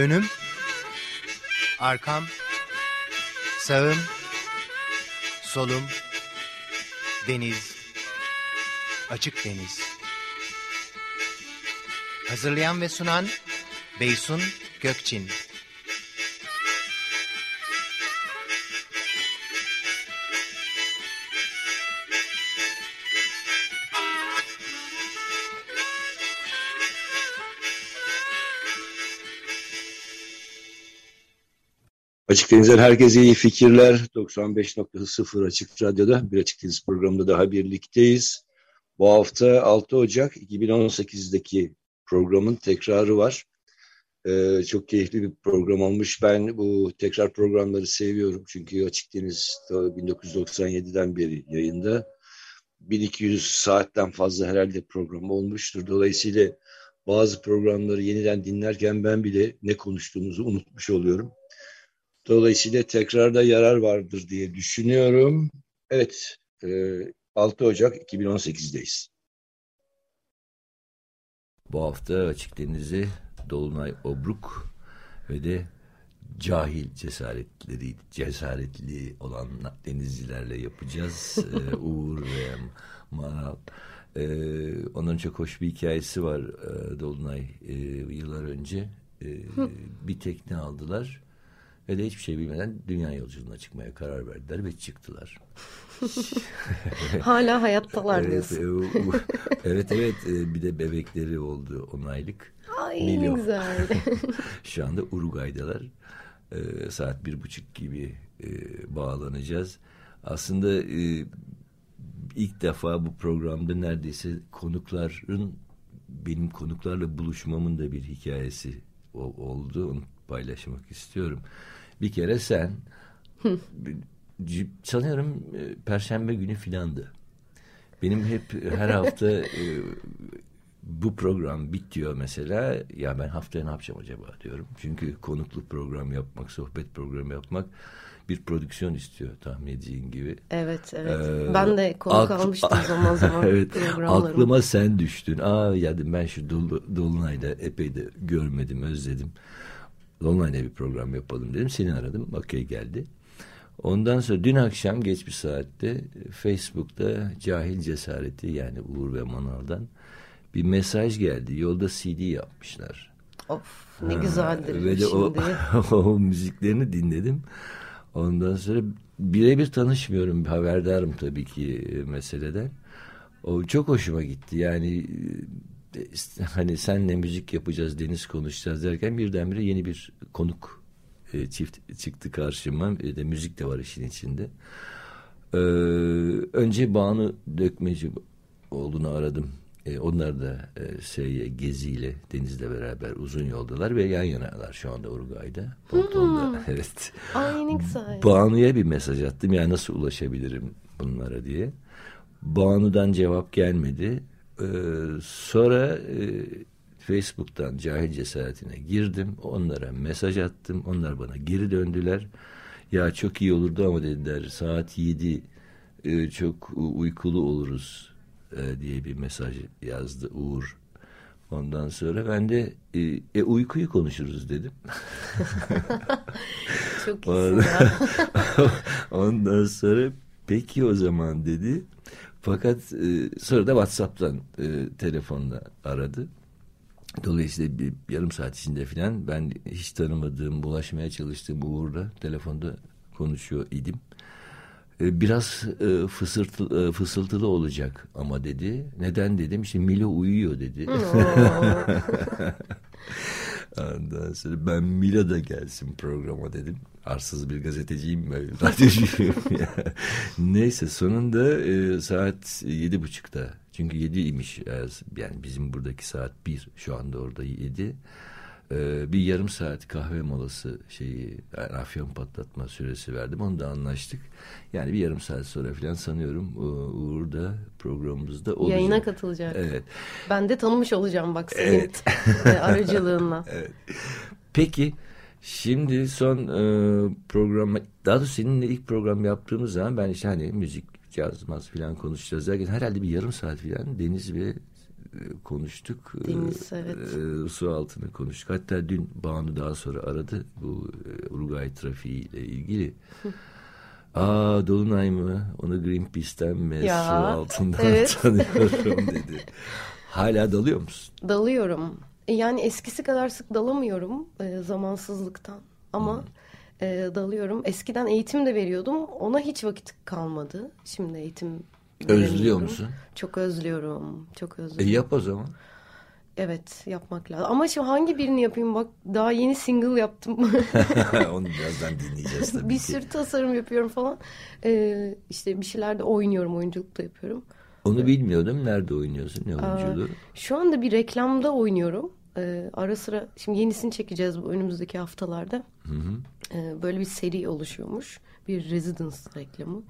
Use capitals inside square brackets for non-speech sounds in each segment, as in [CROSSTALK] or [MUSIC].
Önüm, arkam, sağım, solum, deniz, açık deniz. Hazırlayan ve sunan Beysun Gökçin. Açık Deniz'den herkese iyi fikirler. 95.0 Açık Radyo'da bir Açık Deniz programında daha birlikteyiz. Bu hafta 6 Ocak 2018'deki programın tekrarı var. Ee, çok keyifli bir program olmuş. Ben bu tekrar programları seviyorum. Çünkü Açık Deniz 1997'den beri yayında. 1200 saatten fazla herhalde program olmuştur. Dolayısıyla bazı programları yeniden dinlerken ben bile ne konuştuğumuzu unutmuş oluyorum. Dolayısıyla tekrarda yarar vardır diye düşünüyorum. Evet, 6 Ocak 2018'deyiz. Bu hafta Açık Deniz'i Dolunay Obruk ve de cahil cesaretleri cesaretli olan denizcilerle yapacağız. ee, [LAUGHS] Uğur ve Maral. Ee, onların çok hoş bir hikayesi var ee, Dolunay e, yıllar önce. E, bir tekne aldılar ve de hiçbir şey bilmeden dünya yolculuğuna çıkmaya karar verdiler ve çıktılar. [LAUGHS] Hala hayattalar evet, diyorsun. Evet evet e, bir de bebekleri oldu 10 aylık. Ay Milo. güzel. [LAUGHS] Şu anda Uruguay'dalar. E, saat bir buçuk gibi e, bağlanacağız. Aslında e, ilk defa bu programda neredeyse konukların benim konuklarla buluşmamın da bir hikayesi oldu. Onu paylaşmak istiyorum. Bir kere sen sanıyorum e, Perşembe günü filandı. Benim hep her hafta e, bu program bitiyor mesela. Ya ben haftaya ne yapacağım acaba diyorum. Çünkü konukluk program yapmak, sohbet programı yapmak bir prodüksiyon istiyor tahmin edeceğin gibi. Evet, evet. Ee, ben de konuk almıştım zaman zaman [LAUGHS] evet, Aklıma sen düştün. Aa ya ben şu Dol Dolunay'da epey de görmedim, özledim. Dolunay'da bir program yapalım dedim. Seni aradım. Okey geldi. Ondan sonra dün akşam geç bir saatte Facebook'ta cahil cesareti yani Uğur ve Manal'dan bir mesaj geldi. Yolda CD yapmışlar. Of ne ha, güzeldir ve de O, [LAUGHS] o müziklerini dinledim. Ondan sonra birebir tanışmıyorum. Haberdarım tabii ki meseleden. O çok hoşuma gitti. Yani hani senle müzik yapacağız, deniz konuşacağız derken birdenbire yeni bir konuk e, çift çıktı karşıma. Bir de müzik de var işin içinde. Ee, önce Banu Dökmeci olduğunu aradım. E, onlar da e, şey, geziyle Deniz'le beraber uzun yoldalar ve yan yanalar şu anda Uruguay'da. Ponton'da. Hmm. [LAUGHS] evet. Ay ne güzel. Banu'ya bir mesaj attım. Yani nasıl ulaşabilirim bunlara diye. Banu'dan cevap gelmedi. Ee, sonra e, Facebook'tan cahil cesaretine girdim. Onlara mesaj attım. Onlar bana geri döndüler. Ya çok iyi olurdu ama dediler saat yedi e, çok uykulu oluruz e, diye bir mesaj yazdı Uğur. Ondan sonra ben de e, e uykuyu konuşuruz dedim. [LAUGHS] çok iyisin [LAUGHS] Ondan sonra peki o zaman dedi. Fakat e, sonra da WhatsApp'tan e, telefonla aradı. Dolayısıyla bir yarım saat içinde falan ben hiç tanımadığım, bulaşmaya çalıştığım Uğur'la telefonda konuşuyor idim. E, biraz e, fısırtı, e, fısıltılı olacak ama dedi. Neden dedim. İşte Milo uyuyor dedi. [LAUGHS] [LAUGHS] Ondan sonra ben Milo da gelsin programa dedim. Arsız bir gazeteciyim ben radyocuyum [LAUGHS] Neyse sonunda e, saat yedi buçukta. Çünkü yediymiş yani bizim buradaki saat bir. Şu anda orada yedi e, bir yarım saat kahve molası şeyi yani afyon patlatma süresi verdim onu da anlaştık yani bir yarım saat sonra falan sanıyorum Uğur da programımızda olacak. Yayına katılacak. Evet. Ben de tanımış olacağım bak senin evet. [LAUGHS] E, aracılığınla. [LAUGHS] evet. Peki Şimdi son e, program, daha doğrusu seninle ilk program yaptığımız zaman ben işte hani müzik, caz, maz falan konuşacağız derken herhalde bir yarım saat falan Deniz ve konuştuk. Deniz evet. E, su altını konuştuk. Hatta dün Banu daha sonra aradı bu e, Uruguay trafiği ile ilgili. Aa Dolunay mı? Onu Greenpeace'ten mi? Ya, Su altından evet. [LAUGHS] tanıyorum dedi. Hala dalıyor musun? Dalıyorum. E, Yani eskisi kadar sık dalamıyorum e, zamansızlıktan. Ama e, dalıyorum. Eskiden eğitim de veriyordum. Ona hiç vakit kalmadı. Şimdi eğitim Özlüyor musun? Çok özlüyorum. Çok E özlüyorum. yap o zaman. Evet yapmak lazım. Ama şimdi hangi birini yapayım? Bak daha yeni single yaptım. [LAUGHS] [LAUGHS] Onu birazdan dinleyeceğiz tabii bir ki. sürü tasarım yapıyorum falan. E, işte bir şeyler de oynuyorum. Oyunculuk da yapıyorum. Onu bilmiyordum. Nerede oynuyorsun? Ne oyunculuğu? Şu anda bir reklamda oynuyorum. Ee, ara sıra şimdi yenisini çekeceğiz bu önümüzdeki haftalarda. Ee, böyle bir seri oluşuyormuş. Bir residence reklamı.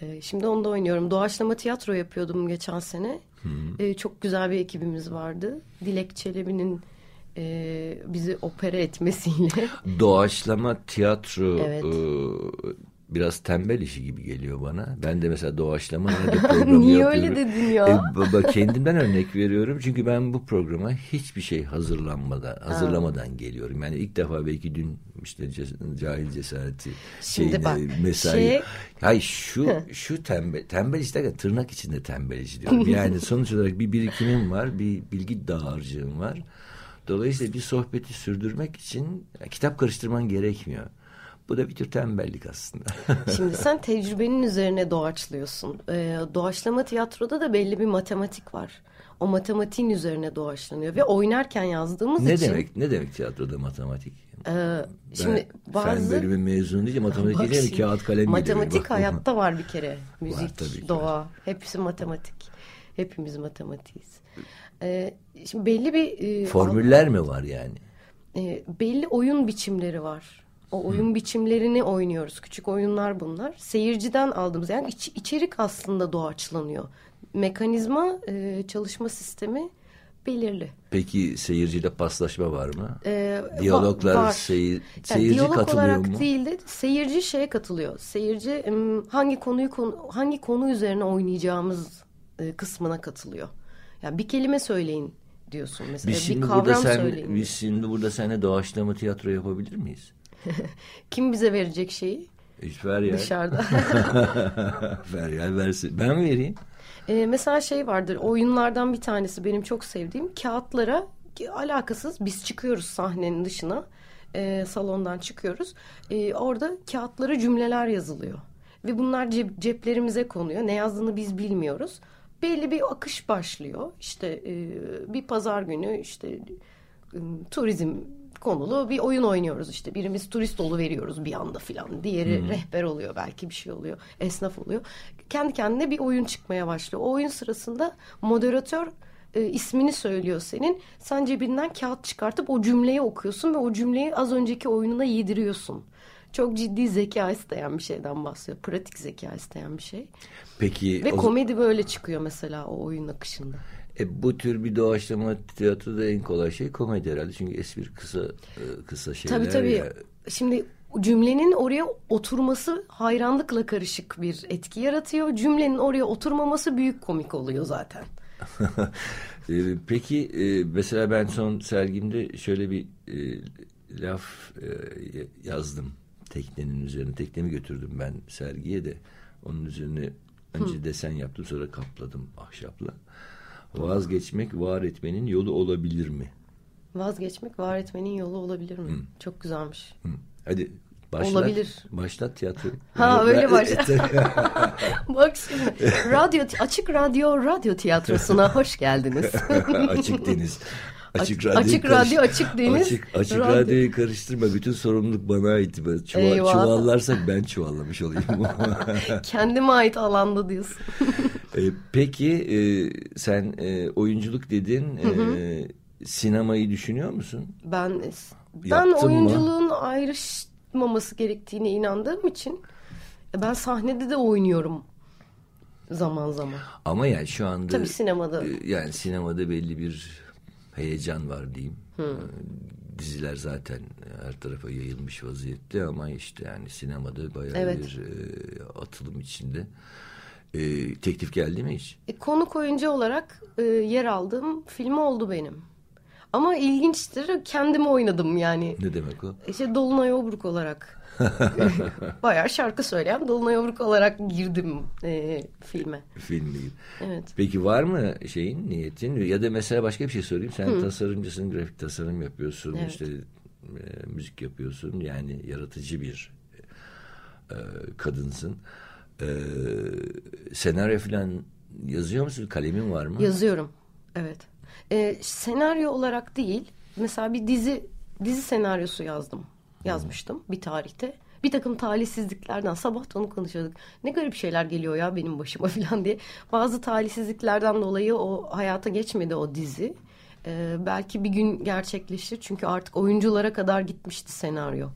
Ee, şimdi onda oynuyorum. Doğaçlama tiyatro yapıyordum geçen sene. Ee, çok güzel bir ekibimiz vardı. Dilek Çelebi'nin e, bizi opera etmesiyle. Doğaçlama tiyatro Evet. e, biraz tembel işi gibi geliyor bana. Ben de mesela doğaçlama nerede [LAUGHS] programı Niye yapıyorum. öyle dedin ya? E, baba kendimden örnek veriyorum. Çünkü ben bu programa hiçbir şey hazırlanmadan, hazırlamadan geliyorum. Yani ilk defa belki dün işte ces- cahil cesareti Şimdi şeyine, bak, mesai. şey- Hayır şu şu tembel tembel işte tırnak içinde tembel iş diyorum. [LAUGHS] Yani sonuç olarak bir birikimim var, bir bilgi dağarcığım var. Dolayısıyla bir sohbeti sürdürmek için kitap karıştırman gerekmiyor. Bu da bir tür tembellik aslında. [LAUGHS] Şimdi sen tecrübenin üzerine doğaçlıyorsun. Ee, doğaçlama tiyatroda da belli bir matematik var. O matematiğin üzerine doğaçlanıyor ve oynarken yazdığımız ne için. demek ne demek tiyatroda matematik? Ee, şimdi ben bazı fen bölümü mezunu değil matematik Bak değil mi? şimdi, Kağıt kalem Matematik. Bak. hayatta var bir kere. [LAUGHS] Müzik, tabii ki doğa, hepsi matematik. Hepimiz matematiğiz. Ee, şimdi belli bir e, Formüller mi var yani? e, belli oyun biçimleri var. O oyun biçimlerini oynuyoruz. Küçük oyunlar bunlar. Seyirciden aldığımız yani iç- içerik aslında doğaçlanıyor. Mekanizma, e, çalışma sistemi belirli. Peki seyirciyle paslaşma var mı? Ee, Diyaloglar va- var. seyir, Yani seyirci diyalog katılıyor olarak mu? değil de seyirci şeye katılıyor. Seyirci hangi konuyu konu, hangi konu üzerine oynayacağımız e, kısmına katılıyor. Yani bir kelime söyleyin diyorsun mesela. Biz bir şimdi burada kavram sen söyleyin. biz şimdi burada seninle doğaçlama tiyatro yapabilir miyiz? [LAUGHS] Kim bize verecek şeyi? Hiç Feryal. Dışarıda. [LAUGHS] Feryal versin. Ben vereyim? Ee, mesela şey vardır oyunlardan bir tanesi benim çok sevdiğim kağıtlara alakasız biz çıkıyoruz sahnenin dışına Ee, salondan çıkıyoruz Ee, orada kağıtlara cümleler yazılıyor ve bunlar cep- ceplerimize konuyor ne yazdığını biz bilmiyoruz belli bir akış başlıyor işte e, bir pazar günü işte e, turizm konulu bir oyun oynuyoruz işte. Birimiz turist olu veriyoruz bir anda filan. Diğeri rehber oluyor belki bir şey oluyor. Esnaf oluyor. Kendi kendine bir oyun çıkmaya başlıyor. O oyun sırasında moderatör e, ismini söylüyor senin. Sen cebinden kağıt çıkartıp o cümleyi okuyorsun ve o cümleyi az önceki oyununa yediriyorsun. Çok ciddi zeka isteyen bir şeyden bahsediyor. Pratik zeka isteyen bir şey. Peki Ve o- komedi böyle çıkıyor mesela o oyun akışında. E, bu tür bir doğaçlama tiyatroda en kolay şey komedi herhalde. Çünkü espri kısa e, kısa şeyler. Tabii tabii. ya. Şimdi cümlenin oraya oturması hayranlıkla karışık bir etki yaratıyor. Cümlenin oraya oturmaması büyük komik oluyor zaten. [LAUGHS] E, peki e, mesela ben son sergimde şöyle bir laf yazdım teknenin üzerine. Teknemi götürdüm ben sergiye de. Onun üzerine önce desen yaptım sonra kapladım ahşapla. Vazgeçmek var etmenin yolu olabilir mi? Vazgeçmek var etmenin yolu olabilir mi? Çok güzelmiş. Hı. Hadi başlat. Olabilir. Başlat tiyatroyu. [LAUGHS] Ha, öyle ben- başla. [LAUGHS] Bak şimdi radyo açık radyo radyo tiyatrosuna [LAUGHS] hoş geldiniz. açık deniz. Açık radyo. açık radyo, açık deniz, Açık, açık radyo. radyoyu karıştırma. Bütün sorumluluk bana ait. Çuval, çuvallarsak ben çuvallamış olayım. [LAUGHS] [LAUGHS] Kendime ait alanda diyorsun. E, peki e, sen e, oyunculuk dedin. E, sinemayı düşünüyor musun? Ben ben Yaptın mı? oyunculuğun ayrışmaması gerektiğine inandığım için e, ben sahnede de oynuyorum zaman zaman. Ama yani şu anda Tabii sinemada. e, yani sinemada belli bir heyecan var diyeyim. E, Diziler zaten her tarafa yayılmış vaziyette ama işte yani sinemada bayağı Evet. bir e, atılım içinde. E, teklif geldi mi hiç? E, konuk oyuncu olarak e, yer aldığım film oldu benim. Ama ilginçtir kendimi oynadım yani. Ne demek o? İşte Dolunay Obruk olarak. [LAUGHS] Bayağı şarkı söyleyen Dolunay Obruk olarak girdim e, filme. Filmi. Evet. Peki var mı şeyin niyetin ya da mesela başka bir şey sorayım. Sen tasarımcısın, grafik tasarım yapıyorsun, Evet. işte e, müzik yapıyorsun. Yani yaratıcı bir e, kadınsın. E, senaryo falan yazıyor musun? Kalemin var mı? Yazıyorum. Evet. E, senaryo olarak değil. Mesela bir dizi dizi senaryosu yazdım. Yazmıştım bir tarihte. Bir takım talihsizliklerden sabah da onu konuşuyorduk. Ne garip şeyler geliyor ya benim başıma [LAUGHS] falan diye. Bazı talihsizliklerden dolayı o hayata geçmedi o dizi. E, belki bir gün gerçekleşir. Çünkü artık oyunculara kadar gitmişti senaryo.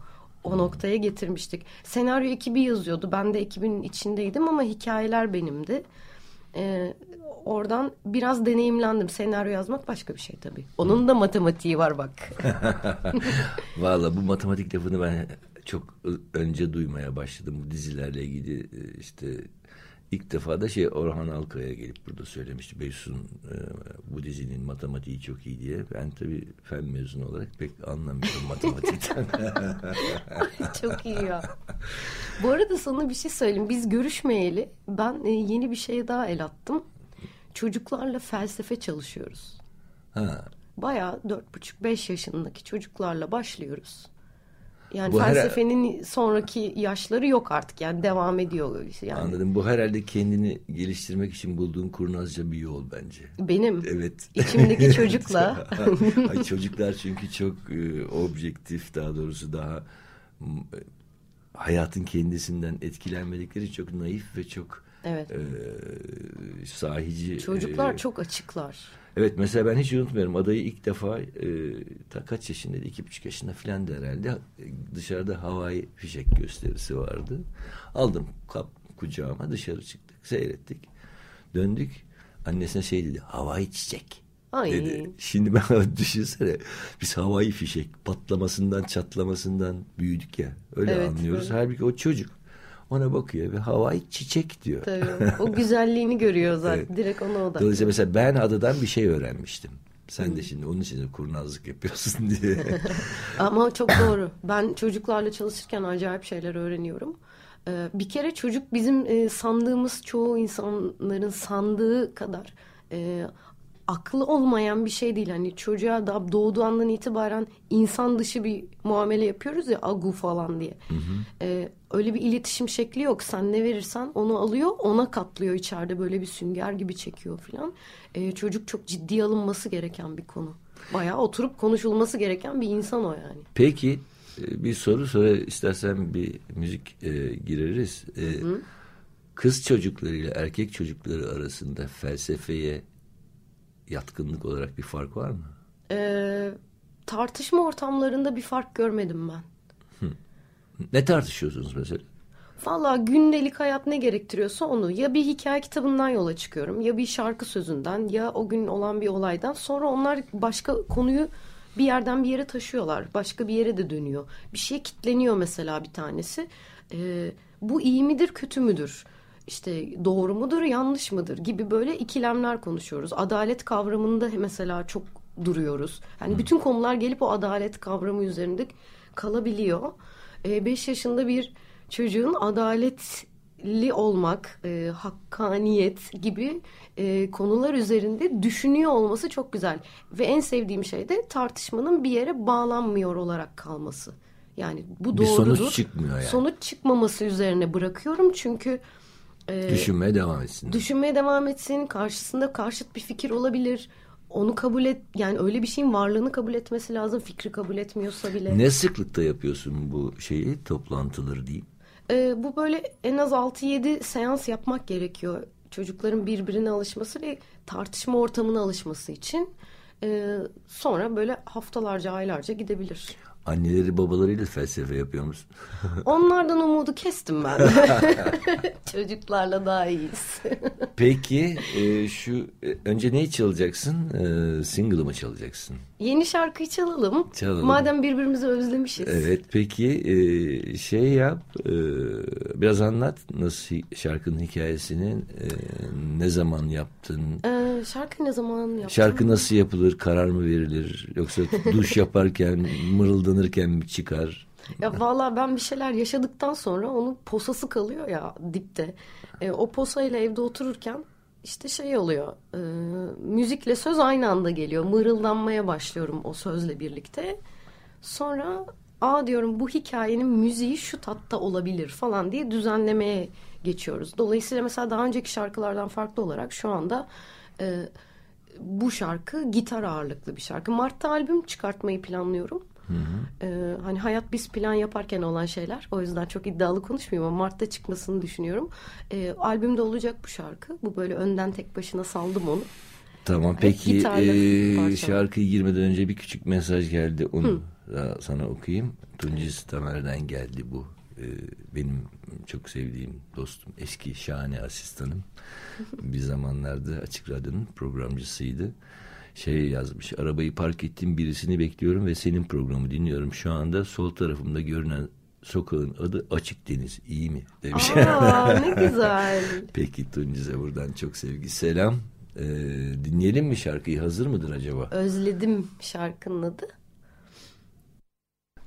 O noktaya getirmiştik. Senaryo ekibi yazıyordu. Ben de ekibin içindeydim ama hikayeler benimdi. Ee, oradan biraz deneyimlendim. Senaryo yazmak başka bir şey tabii. Onun da matematiği var bak. [LAUGHS] Valla bu matematik lafını ben çok önce duymaya başladım. Bu dizilerle ilgili e, işte ilk defa da şey Orhan Alkaya gelip burada söylemişti. Beysun e, bu dizinin matematiği çok iyi diye. Ben tabii fen mezunu olarak pek anlamıyorum [LAUGHS] matematikten. [LAUGHS] Çok iyi ya. Bu arada sana bir şey söyleyeyim. Biz görüşmeyeli ben e, yeni bir şeye daha el attım. Çocuklarla felsefe çalışıyoruz. ha. Bayağı dört buçuk beş yaşındaki çocuklarla başlıyoruz. Yani Bu her- felsefenin sonraki yaşları yok artık. Yani devam ediyor. Yani Anladım. Bu herhalde kendini geliştirmek için bulduğun kurnazca bir yol bence. benim Evet. içimdeki [LAUGHS] çocukla [LAUGHS] Ay, çocuklar çünkü çok e, objektif daha doğrusu daha e, hayatın kendisinden etkilenmedikleri çok naif ve çok Evet. e, sahici. Çocuklar e, çok açıklar. Evet mesela ben hiç unutmuyorum adayı ilk defa e, ta kaç yaşındaydı iki buçuk yaşında filan herhalde dışarıda havai fişek gösterisi vardı. Aldım kap kucağıma dışarı çıktık seyrettik döndük annesine şey dedi havai çiçek Ay. dedi. Şimdi ben [LAUGHS] düşünsene biz havai fişek patlamasından çatlamasından büyüdük ya öyle Evet, anlıyoruz. evet. Halbuki o çocuk ona bakıyor ve havai çiçek diyor. Tabii. O güzelliğini görüyor zaten. Evet. Direkt ona odak. Dolayısıyla mesela ben adadan bir şey öğrenmiştim. Sen de şimdi onun için de kurnazlık yapıyorsun [LAUGHS] diye. [LAUGHS] Ama çok doğru. Ben çocuklarla çalışırken acayip şeyler öğreniyorum. Ee, bir kere çocuk bizim e, sandığımız çoğu insanların sandığı kadar e, aklı olmayan bir şey değil. Hani çocuğa da doğduğu andan itibaren insan dışı bir muamele yapıyoruz ya agu falan diye. Ee, öyle bir iletişim şekli yok. Sen ne verirsen onu alıyor, ona katlıyor içeride böyle bir sünger gibi çekiyor falan. Ee, çocuk çok ciddiye alınması gereken bir konu. Bayağı oturup konuşulması gereken bir insan o yani. Peki e, bir soru sonra istersen bir müzik e, gireriz. E, kız çocuklarıyla erkek çocukları arasında felsefeye yatkınlık olarak bir fark var mı? Ee, tartışma ortamlarında bir fark görmedim ben. Ne tartışıyorsunuz mesela? Valla gündelik hayat ne gerektiriyorsa onu ya bir hikaye kitabından yola çıkıyorum ya bir şarkı sözünden ya o gün olan bir olaydan sonra onlar başka konuyu bir yerden bir yere taşıyorlar. Başka bir yere de dönüyor. Bir şeye kitleniyor mesela bir tanesi. Ee, bu iyi midir kötü müdür? İşte doğru mudur yanlış mıdır gibi böyle ikilemler konuşuyoruz. Adalet kavramında mesela çok duruyoruz. Yani bütün konular gelip o adalet kavramı üzerinde kalabiliyor. 5 yaşında bir çocuğun adaletli olmak, e, hakkaniyet gibi e, konular üzerinde düşünüyor olması çok güzel. Ve en sevdiğim şey de tartışmanın bir yere bağlanmıyor olarak kalması. Yani bu Bir doğrudur. sonuç çıkmıyor yani. Sonuç çıkmaması üzerine bırakıyorum çünkü e, Düşünmeye devam etsin. düşünmeye devam etsin. Karşısında karşıt bir fikir olabilir. Onu kabul et yani öyle bir şeyin varlığını kabul etmesi lazım. Fikri kabul etmiyorsa bile. ne sıklıkta yapıyorsun bu şeyi toplantıları diyeyim? Ee, bu böyle en az 6-7 seans yapmak gerekiyor. Çocukların birbirine alışması ve tartışma ortamına alışması için. Ee, sonra böyle haftalarca, aylarca gidebilir. Anneleri babalarıyla felsefe yapıyor musun? [LAUGHS] Onlardan umudu kestim ben. [LAUGHS] Çocuklarla daha iyiyiz. Peki e, şu e, önce neyi çalacaksın? E, single'ı mı çalacaksın? Yeni şarkıyı çalalım. Çalalım. Madem birbirimizi özlemişiz. Evet peki e, şey yap e, biraz anlat nasıl şarkının hikayesini e, ne zaman yaptın? Ee, şarkı ne zaman yaptın? Şarkı nasıl yapılır? Karar mı verilir? Yoksa duş yaparken [LAUGHS] mırıldanırken mi çıkar? Ya valla ben bir şeyler yaşadıktan sonra onun posası kalıyor ya dipte. E, o posayla evde otururken işte şey oluyor. E, müzikle söz aynı anda geliyor. Mırıldanmaya başlıyorum o sözle birlikte. Sonra aa diyorum bu hikayenin müziği şu tatta olabilir falan diye düzenlemeye geçiyoruz. Dolayısıyla mesela daha önceki şarkılardan farklı olarak şu anda e, bu şarkı gitar ağırlıklı bir şarkı. Mart'ta albüm çıkartmayı planlıyorum. Ee, hani hayat biz plan yaparken olan şeyler. O yüzden çok iddialı konuşmayayım ama Mart'ta çıkmasını düşünüyorum. Ee, albümde olacak bu şarkı. Bu böyle önden tek başına saldım onu. Tamam peki gitarla e, parçalar. şarkıya girmeden önce bir küçük mesaj geldi. Onu da sana okuyayım. Tuncis Tamer'den geldi bu. E, benim çok sevdiğim dostum. Eski şahane asistanım. bir zamanlarda Açık Radyo'nun programcısıydı. Şey yazmış. Arabayı park ettim birisini bekliyorum ve senin programı dinliyorum. Şu anda sol tarafımda görünen sokağın adı Açık Deniz. İyi mi? Demiş. Aa ne güzel. [LAUGHS] Peki Tunciz'e buradan çok sevgi selam. Ee, dinleyelim mi şarkıyı? Hazır mıdır acaba? Özledim şarkının adı.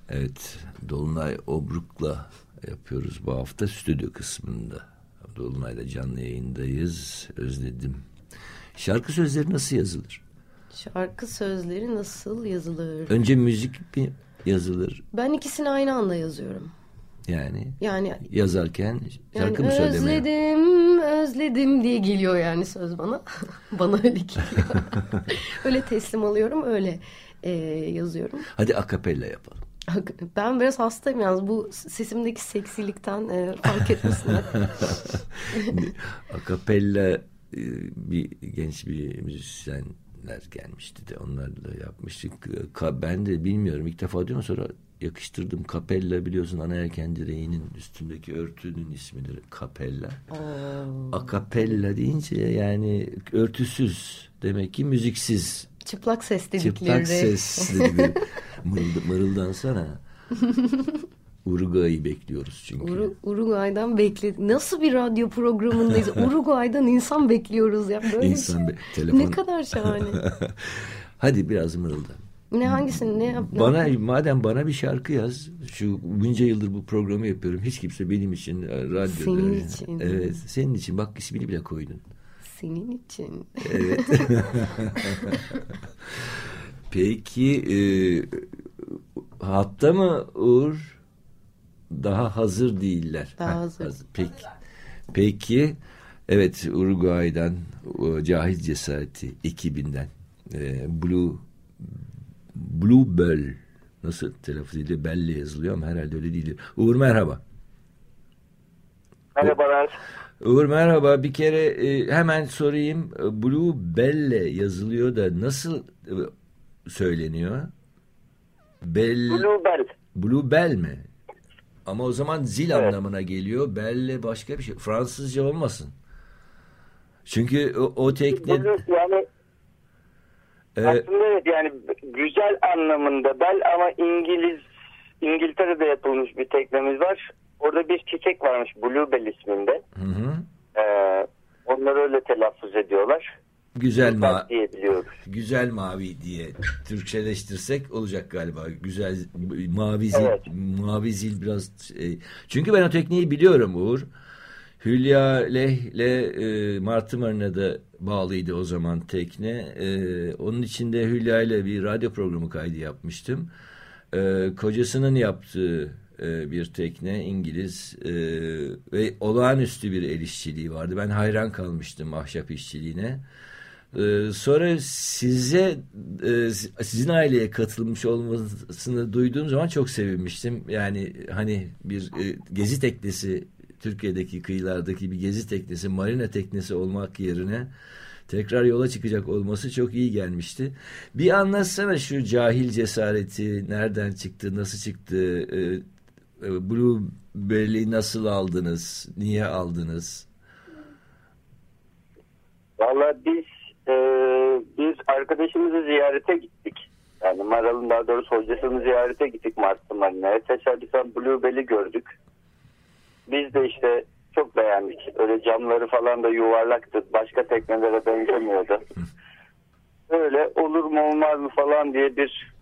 Evet. Dolunay Obruk'la yapıyoruz bu hafta stüdyo kısmında. Dolunay'la canlı yayındayız. Özledim. Şarkı sözleri nasıl yazılır? Şarkı sözleri nasıl yazılır? Önce müzik mi yazılır? Ben ikisini aynı anda yazıyorum. Yani Yani yazarken şarkı yani mı söylemeye? özledim, özledim diye geliyor yani söz bana. [LAUGHS] bana öyle geliyor. [LAUGHS] öyle teslim alıyorum, öyle e, yazıyorum. Hadi akapella yapalım. Ben biraz hastayım yalnız bu sesimdeki seksilikten e, fark etmesinler. [LAUGHS] Akapella e, bir genç bir müzisyenler gelmişti de onlarla yapmıştık. Ka- Ben de bilmiyorum ilk defa diyorum sonra yakıştırdım. Kapella biliyorsun ana yelken direğinin üstündeki örtünün ismidir. Kapella. Akapella deyince yani örtüsüz demek ki müziksiz. Çıplak ses dedikleri. Çıplak ses [LAUGHS] dedikleri. Mırılda, mırıldansana. [LAUGHS] Uruguay'ı bekliyoruz çünkü. Uru- Uruguay'dan bekle. Nasıl bir radyo programındayız? [LAUGHS] Uruguay'dan insan bekliyoruz ya. Böyle İnsan şey. be- telefon. Ne kadar şahane. [LAUGHS] Hadi biraz mırıldan. ne hangisini ne yap? ne Bana yapayım? madem bana bir şarkı yaz. Şu bunca yıldır bu programı yapıyorum. Hiç kimse benim için e, radyoda. Senin için. Evet, senin için. Bak ismini bile koydun. Senin için. Evet. [LAUGHS] Peki e, hatta mı Uğur? Daha hazır değiller. Daha Ha, hazır. Peki. Peki. Evet Uruguay'dan Cahil Cesareti ekibinden e, Blue Blue Bell nasıl telaffuz ediliyor? Belle yazılıyor ama herhalde öyle değildir. Uğur merhaba. Merhabalar. Uğur merhaba. Bir kere e, hemen sorayım. Blue Belle yazılıyor da nasıl e, söyleniyor? Bell, Bluebell. Blue Bell mi? Ama o zaman zil Evet. anlamına geliyor. Belle başka bir şey. Fransızca olmasın. Çünkü o, o tekne... Yani e, aslında evet yani güzel anlamında bel ama İngiliz İngiltere'de yapılmış bir teknemiz var. Orada bir çiçek varmış Bluebell isminde. hı hı. Ee, onları öyle telaffuz ediyorlar. Güzel ma Bluebell diyebiliyoruz. güzel mavi diye Türkçeleştirsek olacak galiba. Güzel mavi zil, Evet. mavi zil biraz şey. Çünkü ben o tekniği biliyorum Uğur. Hülya Leh'le e, Martı Marina'da bağlıydı o zaman tekne. E, onun içinde Hülya ile bir radyo programı kaydı yapmıştım. E, kocasının yaptığı e, bir tekne İngiliz e, ve olağanüstü bir el işçiliği vardı. Ben hayran kalmıştım ahşap işçiliğine. Ee, sonra size e, sizin aileye katılmış olmasını duyduğum zaman çok sevinmiştim. Yani hani bir e, gezi teknesi Türkiye'deki kıyılardaki bir gezi teknesi, marina teknesi olmak yerine tekrar yola çıkacak olması çok iyi gelmişti. Bir anlatsana şu cahil cesareti nereden çıktı, nasıl çıktı, e, e, Blueberry'i nasıl aldınız, niye aldınız? Valla biz e, bir arkadaşımızı ziyarete gittik. Yani Maral'ın daha doğrusu hocasını ziyarete gittik Mars'ta Marina'ya. Tesadüfen Bluebell'i gördük. Biz de işte çok beğendik. Öyle camları falan da yuvarlaktı. Başka teknelere benzemiyordu. Öyle olur mu olmaz mı falan diye bir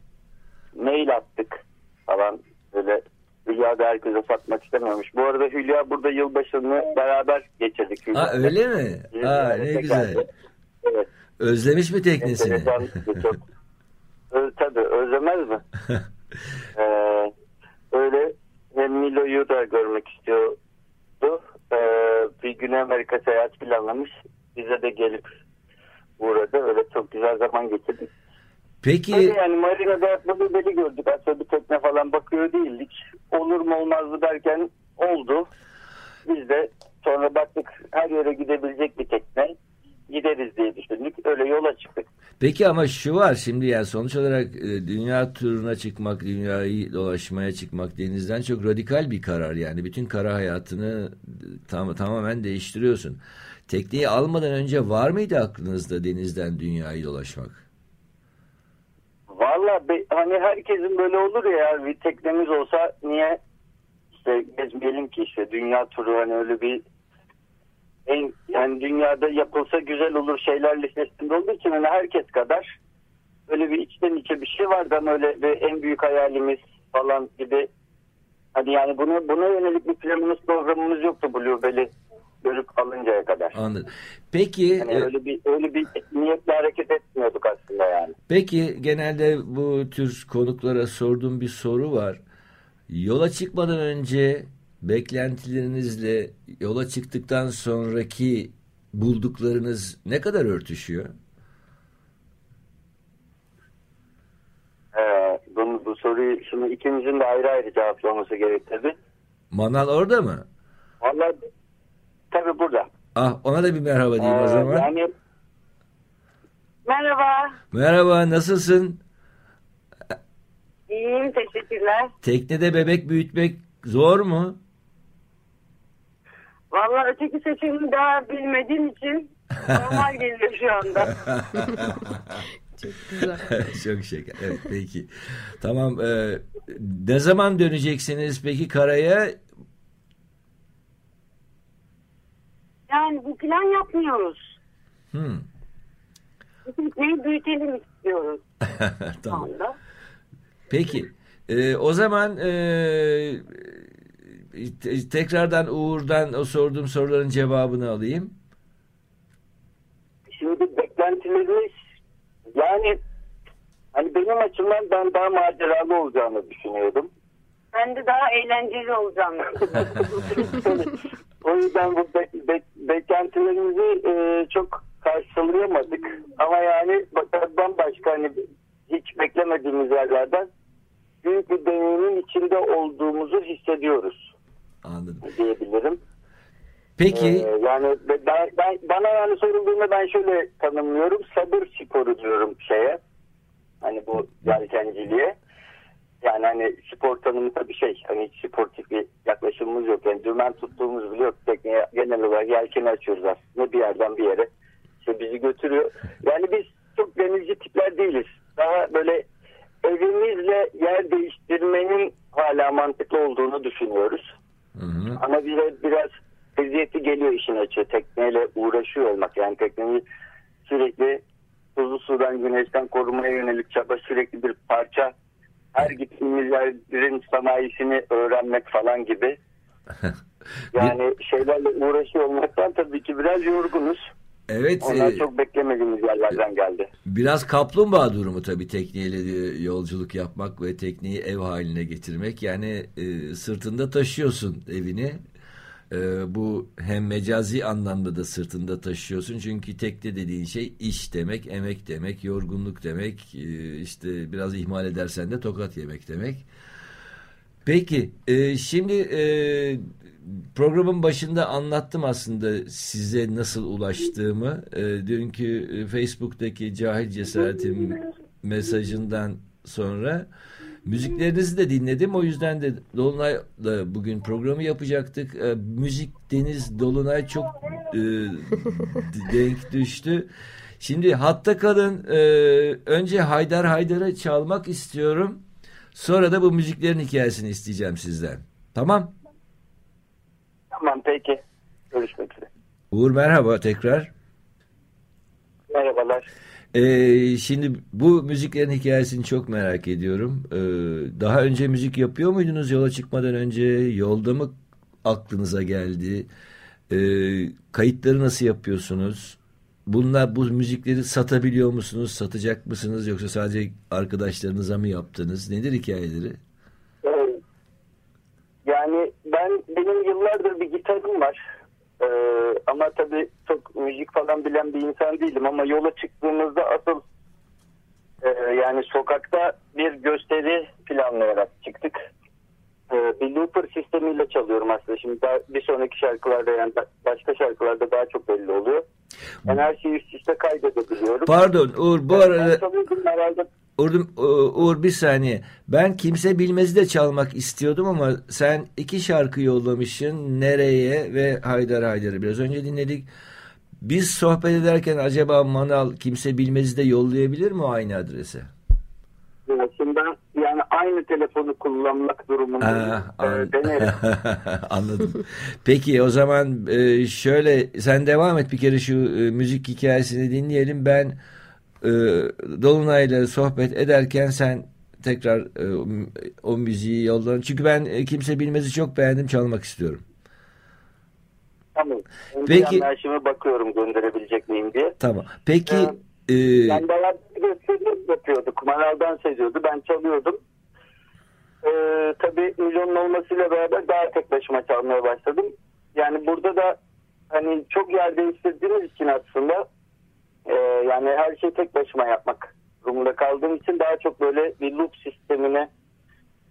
mail attık falan. Böyle Hülya da herkese satmak istememiş. Bu arada Hülya burada yılbaşını beraber geçirdik. Aa, öyle mi? Aa, ne güzel. Evet. Özlemiş mi teknesini? Enteresan, çok. [LAUGHS] Ö, tabii özlemez mi? [LAUGHS] ee, öyle hem Milo'yu da görmek istiyordu. Ee, bir Güney Amerika seyahat planlamış. Bize de gelip uğradı. Öyle çok güzel zaman geçirdik. Peki Öyle yani marinada Blueberry gördük. Aslında bir tekne falan bakıyor değildik. Olur mu olmaz mı derken oldu. Biz de sonra baktık her yere gidebilecek bir tekne. Gideriz diye düşündük. Öyle yola çıktık. Peki ama şu var şimdi yani sonuç olarak e, dünya turuna çıkmak, dünyayı dolaşmaya çıkmak denizden çok radikal bir karar yani. Bütün kara hayatını e, tam, tamamen değiştiriyorsun. Tekneyi almadan önce var mıydı aklınızda denizden dünyayı dolaşmak? Valla hani herkesin böyle olur ya bir teknemiz olsa niye işte gezmeyelim ki işte dünya turu hani öyle bir en yani dünyada yapılsa güzel olur şeyler listesinde olduğu için hani herkes kadar öyle bir içten içe bir şey vardı ama öyle bir en büyük hayalimiz falan gibi hani yani bunu buna yönelik bir planımız programımız yoktu Bluebell'i görüp alıncaya kadar. Anladım. Peki Hani e, öyle bir öyle bir niyetle hareket etmiyorduk aslında yani. Peki genelde bu tür konuklara sorduğum bir soru var. Yola çıkmadan önce beklentilerinizle yola çıktıktan sonraki bulduklarınız ne kadar örtüşüyor? Ee, bunu, bu soruyu şimdi ikimizin de ayrı ayrı cevaplaması gerek tabii. Manal orada mı? Vallahi tabii burada. Ah ona da bir merhaba diyeyim o Ee, zaman. yani Merhaba. Merhaba nasılsın? İyiyim. Teşekkürler. Teknede bebek büyütmek zor mu? Vallahi öteki seçeneği daha bilmediğim için normal geliyor şu anda. [LAUGHS] Çok güzel. [LAUGHS] Çok şeker. Evet peki. Tamam. e, ne zaman döneceksiniz peki karaya? Yani bu plan yapmıyoruz. Hmm. Neyi büyütelim istiyoruz [LAUGHS] şu tamam. anda. Peki. Ee, o zaman e, tekrardan Uğur'dan o sorduğum soruların cevabını alayım. şimdi beklentilerimiz yani hani benim açımdan ben daha maceralı olacağını düşünüyordum. Ben de daha eğlenceli olacağım. [LAUGHS] o yüzden bu be- be- beklentilerimizi e, çok karşılayamadık. Ama yani bak- bambaşka hani hiç beklemediğimiz yerlerden büyük bir deneyimin içinde olduğumuzu hissediyoruz Anladım. diyebilirim. Peki. Ee, yani ben, ben, bana yani sorulduğunda ben şöyle tanımlıyorum. Sabır sporu diyorum şeye. Hani bu yelkenciliğe. Yani hani spor tanımı tabii şey. Hani sportif bir yaklaşımımız yok. Yani dümen tuttuğumuz bile yok. Tekneye genel olarak yelkeni açıyoruz aslında bir yerden bir yere. İşte bizi götürüyor. Yani biz çok denizci tipler değiliz. Daha böyle evimizle yer değiştirmenin hala mantıklı olduğunu düşünüyoruz. Hı hı. Ama bize biraz eziyeti geliyor işin açığı. Tekneyle uğraşıyor olmak. Yani tekneyi sürekli tuzlu sudan, güneşten korumaya yönelik çaba sürekli bir parça. Her gittiğimiz yerin sanayisini öğrenmek falan gibi. [LAUGHS] Yani şeylerle uğraşıyor olmaktan tabii ki biraz yorgunuz. Evet. Onlar e, çok beklemediğimiz yerlerden geldi. Biraz kaplumbağa durumu tabii tekneyle yolculuk yapmak ve tekneyi ev haline getirmek. Yani e, sırtında taşıyorsun evini. E, bu hem mecazi anlamda da sırtında taşıyorsun. Çünkü tekne dediğin şey iş demek, emek demek, yorgunluk demek. e, işte biraz ihmal edersen de tokat yemek demek. Peki e, şimdi e, programın başında anlattım aslında size nasıl ulaştığımı. E, dünkü e, Facebook'taki cahil cesaretim mesajından sonra müziklerinizi de dinledim. O yüzden de Dolunay'la bugün programı yapacaktık. E, müzik Deniz Dolunay çok e, denk düştü. Şimdi hatta kalın. E, önce Haydar Haydar'ı çalmak istiyorum. Sonra da bu müziklerin hikayesini isteyeceğim sizden. Tamam. Tamam peki. Görüşmek üzere. Uğur merhaba tekrar. Merhabalar. Ee, şimdi bu müziklerin hikayesini çok merak ediyorum. Ee, daha önce müzik yapıyor muydunuz yola çıkmadan önce? Yolda mı aklınıza geldi? Ee, kayıtları nasıl yapıyorsunuz? Bunlar bu müzikleri satabiliyor musunuz? Satacak mısınız? Yoksa sadece arkadaşlarınıza mı yaptınız? Nedir hikayeleri? Yani ben benim yıllardır bir gitarım var. Ee, ama tabii çok müzik falan bilen bir insan değilim ama yola çıktığımızda asıl e, yani sokakta bir gösteri planlayarak çıktık. Ee, bir looper sistemiyle çalıyorum aslında. Şimdi daha bir sonraki şarkılarda yani ba- başka şarkılarda daha çok belli oluyor. Ben her şeyi üst üste kaydedebiliyorum. Pardon Uğur bu Ben arada herhalde Uğur, Uğur bir saniye. Ben kimse bilmezi de çalmak istiyordum ama sen iki şarkı yollamışsın. Nereye ve Haydar Haydar'ı biraz önce dinledik. Biz sohbet ederken acaba Manal kimse bilmezi de yollayabilir mi aynı adrese? Yani Şimdi ben yani aynı telefonu kullanmak durumundayım. Ah, Ee, an- denerim. [LAUGHS] Anladım. Peki o zaman e, şöyle sen devam et bir kere şu e, müzik hikayesini dinleyelim. Ben e, Dolunay'la sohbet ederken sen tekrar e, o, o müziği yollan. Çünkü ben e, kimse bilmezi çok beğendim çalmak istiyorum. Tamam. Peki- Peki. Ben şimdi bakıyorum gönderebilecek miyim diye. Tamam. Peki e, Yani bayağı bir gösteri yapıyorduk. Manal dans ediyordu. Ben çalıyordum. Ee, tabii milyonun olmasıyla beraber daha tek başıma çalmaya başladım. Yani burada da hani çok yer değiştirdiğimiz için aslında e, yani her şeyi tek başıma yapmak durumunda kaldığım için daha çok böyle bir loop sistemine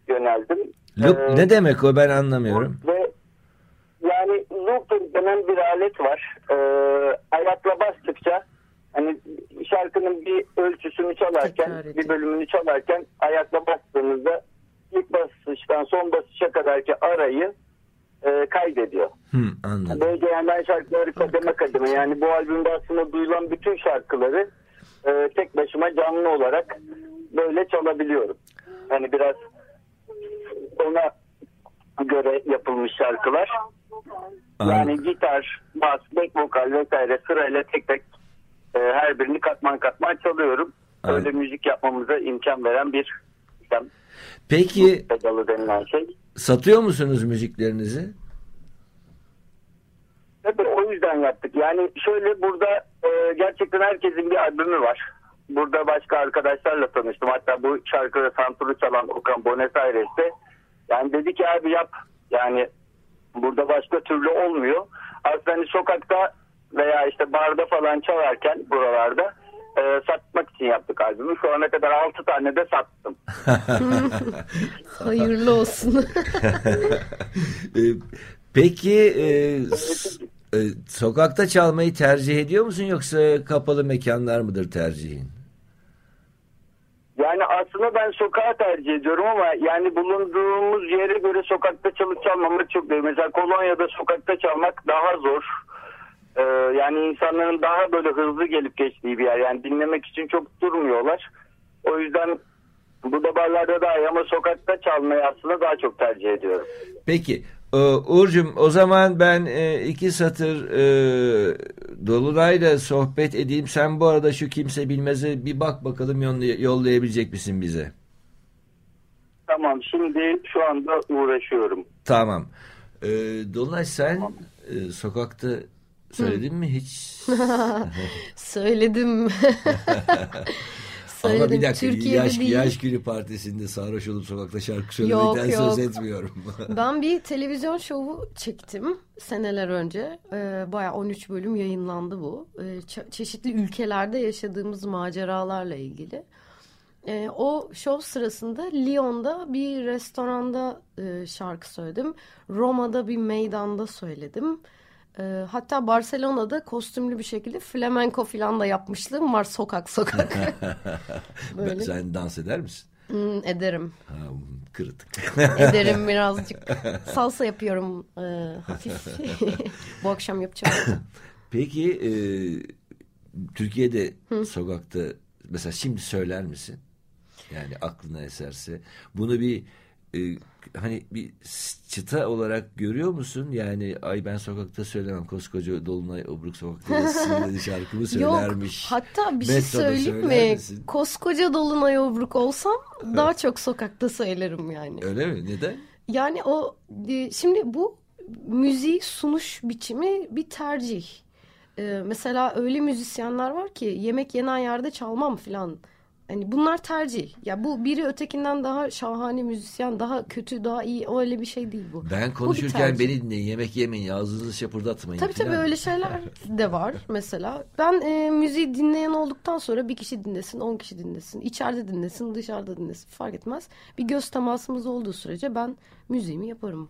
yöneldim. loop Ee, ne demek o ben anlamıyorum. Ve yani looper denen bir alet var. Ee, ayakla bastıkça hani şarkının bir ölçüsünü çalarken bir bölümünü çalarken ayakla bastığınızda ilk basıştan son basışa kadarki arayı e, kaydediyor. Hı, anladım. Ben şarkıları kademe kademe yani bu albümde aslında duyulan bütün şarkıları e, tek başıma canlı olarak böyle çalabiliyorum. Hani biraz ona göre yapılmış şarkılar. Yani gitar, bas, back vokal vesaire sırayla tek tek e, her birini katman katman çalıyorum. Aynen. Öyle müzik yapmamıza imkan veren bir sistem. Peki Pedalı denilen şey. satıyor musunuz müziklerinizi? Tabii o yüzden yaptık. Yani şöyle burada e, gerçekten herkesin bir albümü var. Burada başka arkadaşlarla tanıştım. Hatta bu şarkı santuru çalan Okan Buenos Aires'te. Yani dedi ki abi yap. Yani burada başka türlü olmuyor. Aslında hani sokakta veya işte barda falan çalarken buralarda e, satmak için yaptık albümü. Şu ana kadar 6 tane de sattım. [LAUGHS] Hayırlı olsun. Ee, [LAUGHS] Peki e, e, sokakta çalmayı tercih ediyor musun yoksa kapalı mekanlar mıdır tercihin? Yani aslında ben sokağa tercih ediyorum ama yani bulunduğumuz yere göre sokakta çalıp çalmamak çok değil. Mesela Kolonya'da sokakta çalmak daha zor. Ee, yani insanların daha böyle hızlı gelip geçtiği bir yer. Yani dinlemek için çok durmuyorlar. O yüzden bu da barlarda daha iyi ama sokakta çalmayı aslında daha çok tercih ediyorum. Peki e, Uğur'cum o zaman ben e, iki satır e, Dolunay'la sohbet edeyim. Sen bu arada şu kimse bilmeze bir bak bakalım yollay- yollayabilecek misin bize? Tamam şimdi şu anda uğraşıyorum. Tamam. E, Dolunay sen e, sokakta söyledin mi hiç? [LAUGHS] Söyledim. [LAUGHS] Ama bir Söyledim. dakika Türkiye'de yaş, değil. yaş günü partisinde sarhoş olup sokakta şarkı Yok, söylemekten yok. söz etmiyorum. [LAUGHS] Ben bir televizyon şovu çektim seneler önce. Ee, bayağı 13 bölüm yayınlandı bu. Ee, çe- çeşitli ülkelerde yaşadığımız maceralarla ilgili. E, o show sırasında Lyon'da bir restoranda e, şarkı söyledim. Roma'da bir meydanda söyledim. E, hatta Barcelona'da kostümlü bir şekilde flamenco falan da yapmışlığım var sokak sokak. [LAUGHS] Böyle. Sen dans eder misin? Hmm, ederim. Ha, kırıtık. Ederim [LAUGHS] birazcık. Salsa yapıyorum e, hafif. [LAUGHS] Bu akşam yapacağım. Peki e, Türkiye'de sokakta mesela şimdi söyler misin? Yani aklına eserse. Bunu bir e, hani bir çıta olarak görüyor musun? Yani ay ben sokakta söylemem koskoca Dolunay Obruk sokakta [LAUGHS] şarkımı Yok söylermiş. hatta bir şey söyleyeyim mi? misin? Koskoca Dolunay Obruk olsam daha çok sokakta söylerim yani. Öyle mi? Neden? Yani o e, şimdi bu müziği sunuş biçimi bir tercih. E, mesela öyle müzisyenler var ki yemek yenen yerde çalmam filan. Hani bunlar tercih. Ya bu biri ötekinden daha şahane müzisyen, daha kötü, daha iyi. Öyle bir şey değil bu. Ben Bu konuşurken tercih. beni dinleyin, yemek yemeyin, ağzınızı şapırdatmayın. Tabii tabii filan. öyle şeyler [LAUGHS] de var mesela. Ben e, müziği dinleyen olduktan sonra bir kişi dinlesin, on kişi dinlesin. içeride dinlesin, dışarıda dinlesin fark etmez. Bir göz temasımız olduğu sürece ben müziğimi yaparım.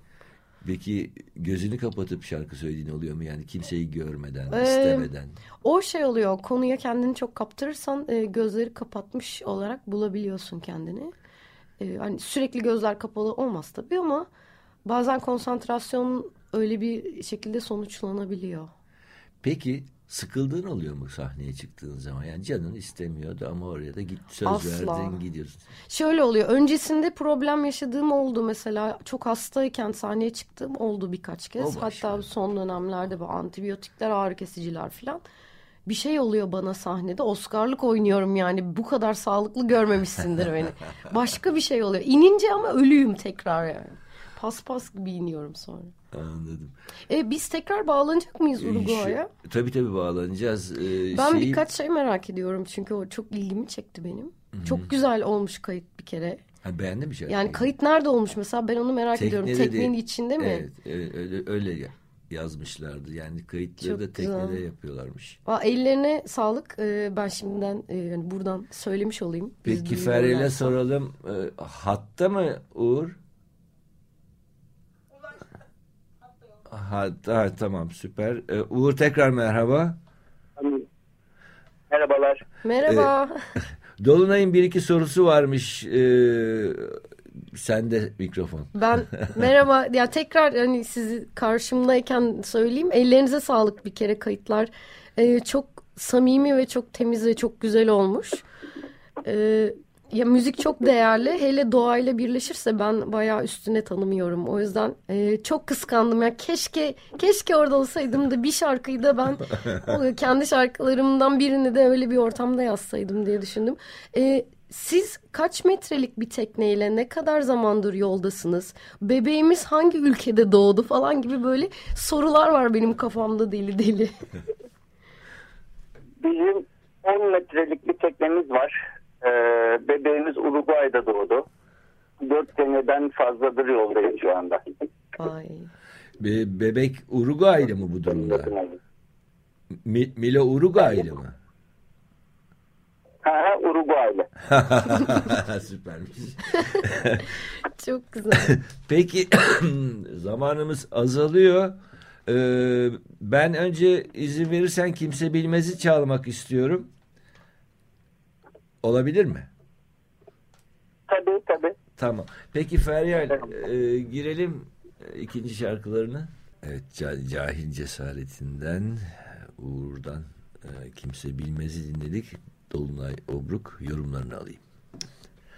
Peki gözünü kapatıp şarkı söylediğin oluyor mu? Yani kimseyi görmeden, Ee, istemeden. O şey oluyor konuya kendini çok kaptırırsan e, gözleri kapatmış olarak bulabiliyorsun kendini. E, hani sürekli gözler kapalı olmaz tabii ama bazen konsantrasyon öyle bir şekilde sonuçlanabiliyor. Peki sıkıldığın oluyor mu sahneye çıktığın zaman? Yani canın istemiyordu ama oraya da git söz Asla. verdin gidiyorsun. Şöyle oluyor. Öncesinde problem yaşadığım oldu mesela. Çok hastayken sahneye çıktığım oldu birkaç kez. O başka. Hatta son dönemlerde bu antibiyotikler, ağrı kesiciler falan. Bir şey oluyor bana sahnede. Oscar'lık oynuyorum yani. Bu kadar sağlıklı görmemişsindir beni. [LAUGHS] Başka bir şey oluyor. İnince ama ölüyüm tekrar yani. Paspas gibi iniyorum sonra. Anladım. E, biz tekrar bağlanacak mıyız Ee, Uruguay'a? şu- Tabii tabii bağlanacağız. Ee, Ben şeyi- birkaç şey merak ediyorum çünkü o çok ilgimi çekti benim. Çok güzel olmuş kayıt bir kere. Ha, beğendin mi şarkıyı? Yani kayıt nerede olmuş mesela ben onu merak ediyorum. Teknede de- Teknenin içinde mi? Evet, öyle, öyle ya- yazmışlardı. Yani kayıtları Çok da teknede güzel. yapıyorlarmış. Aa, ellerine sağlık. Ee, ben şimdiden e, yani buradan söylemiş olayım. Peki duyuyorlarsa. soralım. Ee, hatta mı Uğur? Hatta ha, tamam süper. Ee, Uğur tekrar merhaba. Merhabalar. Merhaba. [LAUGHS] Dolunay'ın bir iki sorusu varmış. Ee, sende mikrofon. ben [LAUGHS] merhaba. Ya tekrar hani sizi karşımdayken söyleyeyim. Ellerinize sağlık bir kere kayıtlar. Ee, çok samimi ve çok temiz ve çok güzel olmuş. Ee, ya müzik çok değerli. Hele doğayla birleşirse ben bayağı üstüne tanımıyorum. O yüzden e, çok kıskandım. Ya keşke keşke orada olsaydım da bir şarkıyı da ben [LAUGHS] o kendi şarkılarımdan birini de öyle bir ortamda yazsaydım diye düşündüm. E, siz kaç metrelik bir tekneyle ne kadar zamandır yoldasınız? Bebeğimiz hangi ülkede doğdu falan gibi böyle sorular var benim kafamda deli deli. [LAUGHS] Bizim 10 metrelik bir teknemiz var. Ee, bebeğimiz Uruguay'da doğdu. 4 seneden fazladır yoldayız şu anda. Ay. Be- bebek Uruguaylı mı bu durumda? Mi- Milo Uruguaylı mı? Ha, ha, Uruguaylı. [LAUGHS] Süpermiş. [LAUGHS] Çok güzel. [LAUGHS] Peki [CLEARS THROAT] zamanımız azalıyor. Ee, ben önce izin verirsen kimse bilmezi çalmak istiyorum. Olabilir mi? Tabii tabii. Tamam. Peki Feryal e, girelim e, ikinci şarkılarına. Evet Ca- Cahil Cesaretinden Uğur'dan e, kimse bilmezi dinledik. Dolunay Obruk yorumlarını alayım.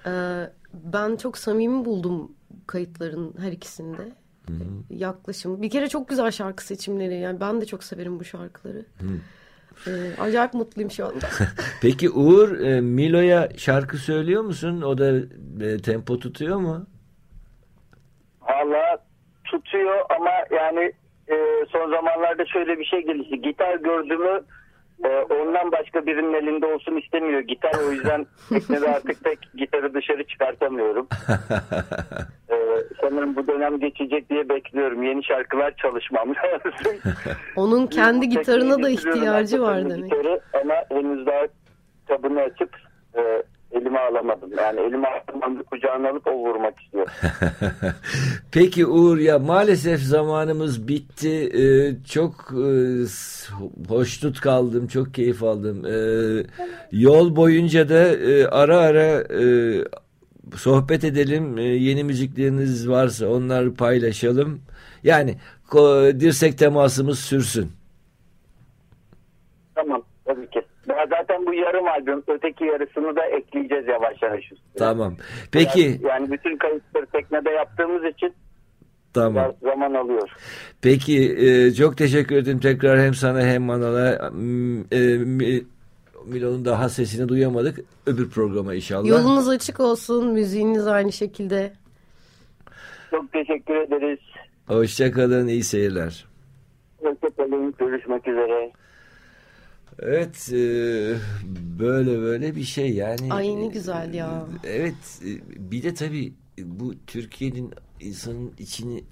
Ee, ben çok samimi buldum kayıtların her ikisinde. Yaklaşım. Bir kere çok güzel şarkı seçimleri. Yani ben de çok severim bu şarkıları. Ee, acayip mutluyum şu anda. [LAUGHS] Peki Uğur e, Milo'ya şarkı söylüyor musun? O da e, tempo tutuyor mu? Valla tutuyor ama yani e, son zamanlarda şöyle bir şey gelişti. Gitar gördüğümü e, ondan başka birinin elinde olsun istemiyor gitar. O yüzden teknede artık pek gitarı dışarı çıkartamıyorum. [LAUGHS] E, sanırım bu dönem geçecek diye bekliyorum. Yeni şarkılar çalışmam lazım. [LAUGHS] Onun kendi gitarına da ihtiyacı var demek. Gitarı ama henüz daha kitabını açıp e, elime alamadım. Yani elime alamadım kucağına alıp o vurmak istiyor. [LAUGHS] Peki Uğur ya maalesef zamanımız bitti. Ee, çok e, hoşnut kaldım, çok keyif aldım. Ee, yol boyunca da e, ara ara e, sohbet edelim. E, yeni müzikleriniz varsa onları paylaşalım. Yani dirsek temasımız sürsün. Tamam tabii ki. Daha zaten bu yarım albüm öteki yarısını da ekleyeceğiz yavaş yavaş. Tamam. Peki. Yani, yani bütün kayıtları teknede yaptığımız için Tamam. Zaman alıyor. Peki e, çok teşekkür ederim tekrar hem sana hem Manal'a. E, Milo'nun daha sesini duyamadık. Öbür programa inşallah. Yolunuz açık olsun. Müziğiniz aynı şekilde. Çok teşekkür ederiz. Hoşçakalın. iyi seyirler. Hoşçakalın. Görüşmek üzere. Evet e, böyle böyle bir şey yani. Ay ne güzel ya. Evet e, bir de tabii bu Türkiye'nin insanın içini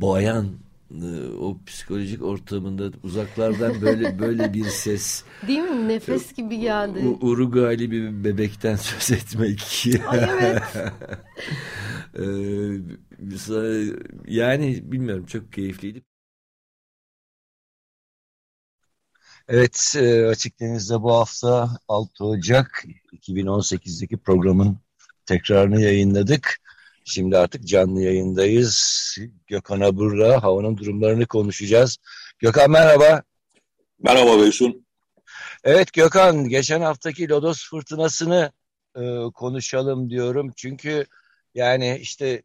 boyan o psikolojik ortamında uzaklardan böyle böyle bir ses. Değil mi? Nefes gibi geldi. Uruguaylı bir bebekten söz etmek. Ay evet. [LAUGHS] yani bilmiyorum çok keyifliydi. Evet e, Açık Deniz'de bu hafta 6 Ocak 2018'deki programın tekrarını yayınladık. Şimdi artık canlı yayındayız. Gökhan Abur'la havanın durumlarını konuşacağız. Gökhan merhaba. Merhaba Beysun. Evet Gökhan, geçen haftaki Lodos fırtınasını e, konuşalım diyorum. Çünkü yani işte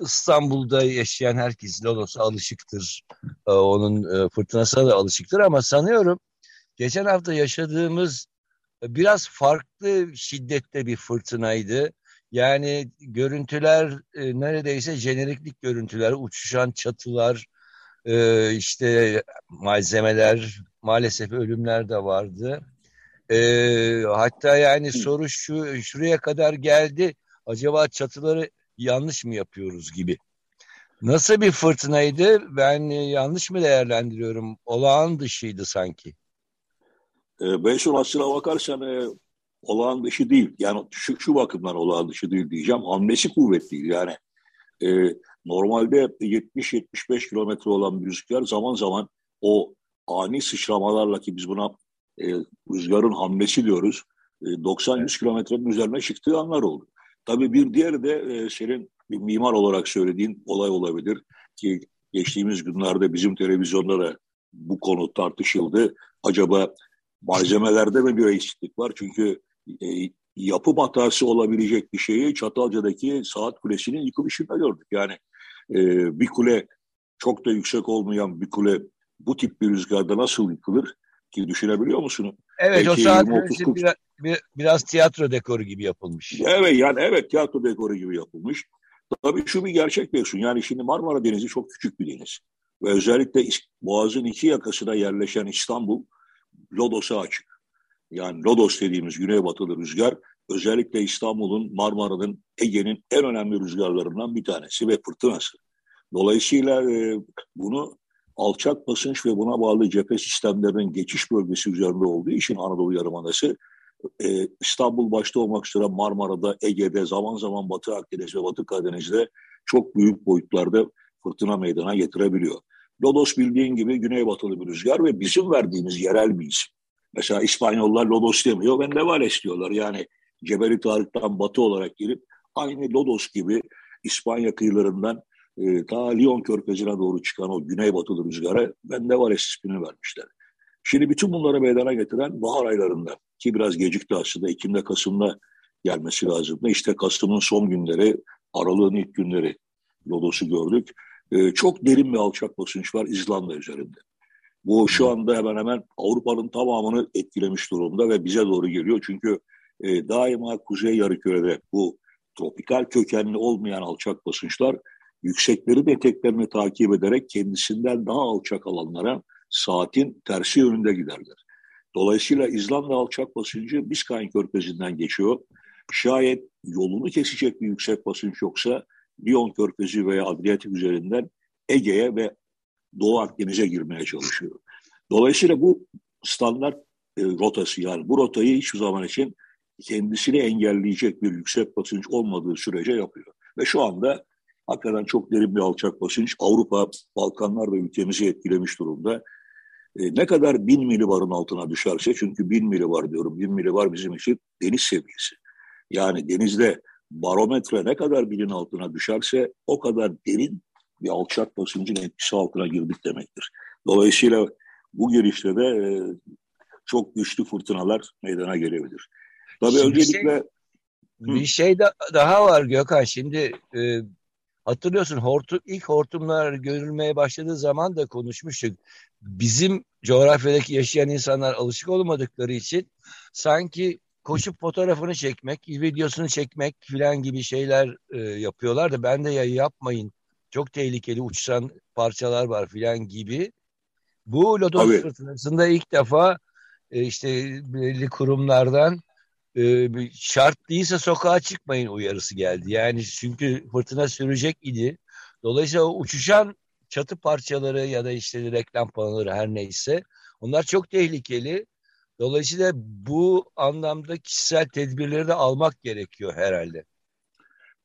İstanbul'da yaşayan herkes Lodos'a alışıktır. E, onun e, fırtınasına da alışıktır ama sanıyorum geçen hafta yaşadığımız biraz farklı şiddette bir fırtınaydı. Yani görüntüler e, neredeyse jeneriklik görüntüler, uçuşan çatılar, e, işte malzemeler, maalesef ölümler de vardı. E, hatta yani soru şu şuraya kadar geldi. Acaba çatıları yanlış mı yapıyoruz gibi. Nasıl bir fırtınaydı? Ben e, yanlış mı değerlendiriyorum? Olağan dışıydı sanki. E, Beysun aslına bakarsan e, olağan dışı değil. Yani şu, şu bakımdan olağan dışı değil diyeceğim. Hamlesi kuvvetliydi yani. E, normalde 70-75 kilometre olan bir rüzgar zaman zaman o ani sıçramalarla ki biz buna e, rüzgarın hamlesi diyoruz. E, 90-100 kilometrenin üzerine çıktığı anlar oldu. Tabii bir diğeri de e, senin bir mimar olarak söylediğin olay olabilir ki geçtiğimiz günlerde bizim televizyonda da bu konu tartışıldı. Acaba malzemelerde mi bir eksiklik var? Çünkü e, yapım hatası olabilecek bir şeyi Çatalca'daki saat kulesinin yıkılışında gördük. Yani e, bir kule çok da yüksek olmayan bir kule bu tip bir rüzgarda nasıl yıkılır ki düşünebiliyor musun? Evet Belki o saat kulesi biraz, biraz tiyatro dekoru gibi yapılmış. Evet yani evet tiyatro dekoru gibi yapılmış. Tabii şu bir gerçek diyorsun. Yani şimdi Marmara Denizi çok küçük bir deniz. Ve özellikle Boğaz'ın iki yakasına yerleşen İstanbul Lodos'a açık yani Lodos dediğimiz güneybatılı rüzgar özellikle İstanbul'un, Marmara'nın, Ege'nin en önemli rüzgarlarından bir tanesi ve fırtınası. Dolayısıyla e, bunu alçak basınç ve buna bağlı cephe sistemlerinin geçiş bölgesi üzerinde olduğu için Anadolu Yarımadası e, İstanbul başta olmak üzere Marmara'da, Ege'de, zaman zaman Batı Akdeniz ve Batı Karadeniz'de çok büyük boyutlarda fırtına meydana getirebiliyor. Lodos bildiğin gibi güneybatılı bir rüzgar ve bizim verdiğimiz yerel bir isim. Mesela İspanyollar Lodos demiyor, ben Levales diyorlar. Yani Cebeli Tarık'tan batı olarak girip aynı Lodos gibi İspanya kıyılarından e, ta Lyon körfezine doğru çıkan o güneybatılı rüzgara ben Levales ismini vermişler. Şimdi bütün bunları meydana getiren bahar aylarında ki biraz gecikti aslında Ekim'de Kasım'da gelmesi lazımdı. İşte Kasım'ın son günleri, Aralık'ın ilk günleri Lodos'u gördük. E, çok derin bir alçak basınç var İzlanda üzerinde. Bu şu anda hemen hemen Avrupa'nın tamamını etkilemiş durumda ve bize doğru geliyor. Çünkü e, daima kuzey yarımkürede bu tropikal kökenli olmayan alçak basınçlar yüksekleri eteklerini takip ederek kendisinden daha alçak alanlara saatin tersi yönünde giderler. Dolayısıyla İzlanda alçak basıncı Biskay körfezinden geçiyor. Şayet yolunu kesecek bir yüksek basınç yoksa Lyon körfezi veya Adriyatik üzerinden Ege'ye ve Doğu Akdeniz'e girmeye çalışıyor. Dolayısıyla bu standart e, rotası yani bu rotayı hiçbir zaman için kendisini engelleyecek bir yüksek basınç olmadığı sürece yapıyor. Ve şu anda hakikaten çok derin bir alçak basınç Avrupa, Balkanlar ve ülkemizi etkilemiş durumda. E, ne kadar bin milibarın altına düşerse, çünkü bin milibar diyorum, bin milibar bizim için deniz seviyesi. Yani denizde barometre ne kadar binin altına düşerse o kadar derin bir alçak basıncın etkisi altına girdik demektir. Dolayısıyla bu girişte de e, çok güçlü fırtınalar meydana gelebilir. Tabii Şimdi öncelikle şey, bir şey da, daha var Gökhan. Şimdi e, hatırlıyorsun hortum ilk hortumlar görülmeye başladığı zaman da konuşmuştuk. Bizim coğrafyadaki yaşayan insanlar alışık olmadıkları için sanki koşup fotoğrafını çekmek, videosunu çekmek filan gibi şeyler e, yapıyorlar da ben de ya yapmayın. Çok tehlikeli uçsan parçalar var filan gibi. Bu lodos fırtınasında ilk defa e, işte belli kurumlardan e, şart değilse sokağa çıkmayın uyarısı geldi. Yani çünkü fırtına sürecek idi. Dolayısıyla o uçuşan çatı parçaları ya da işte reklam panoları her neyse onlar çok tehlikeli. Dolayısıyla bu anlamda kişisel tedbirleri de almak gerekiyor herhalde.